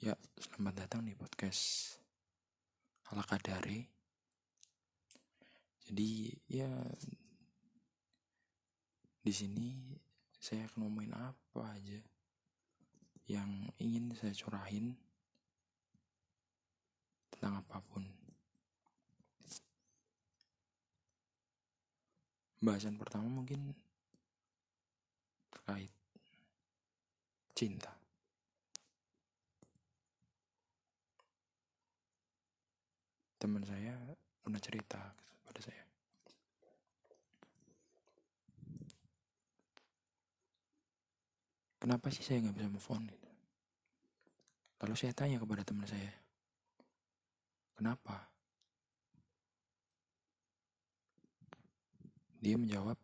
Ya, selamat datang di podcast ala kadare. Jadi ya di sini saya akan ngomongin apa aja yang ingin saya curahin tentang apa pun. Bahasan pertama mungkin terkait cinta. Teman saya pernah cerita kepada saya. Kenapa sih saya nggak bisa move on gitu? Lalu saya tanya kepada teman saya kenapa? Dia menjawab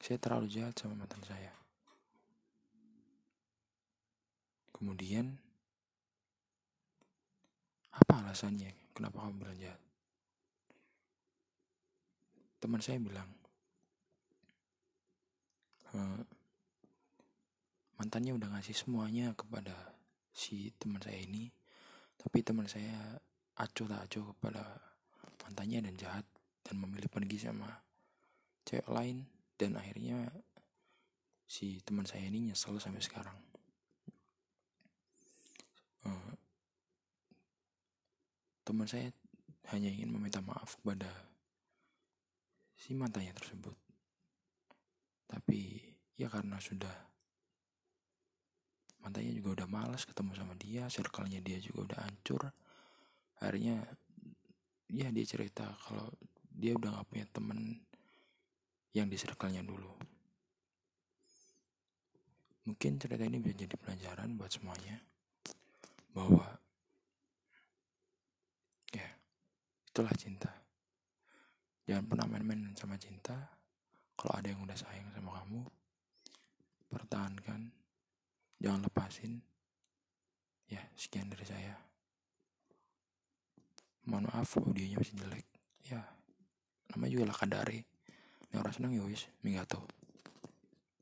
saya terlalu jahat sama mantan saya. Kemudian alasannya? Kenapa kamu bilang jahat? Teman saya bilang, e, mantannya udah ngasih semuanya kepada si teman saya ini, tapi teman saya acuh tak acuh kepada mantannya dan jahat dan memilih pergi sama cewek lain dan akhirnya si teman saya ini nyesel sampai sekarang. Teman saya hanya ingin meminta maaf kepada si mantannya tersebut. Tapi ya karena sudah mantannya juga udah malas ketemu sama dia, circle-nya dia juga udah hancur. Akhirnya ya dia cerita kalau dia udah gak punya temen yang di circle-nya dulu. Mungkin cerita ini bisa jadi pelajaran buat semuanya bahwa Itulah cinta. Jangan pernah main-main sama cinta. Kalau ada yang udah sayang sama kamu, pertahankan. Jangan lepasin. Ya, sekian dari saya. Mohon maaf, audionya masih jelek. Ya, nama juga lah kadare. Yang orang senang ya wis, minggato.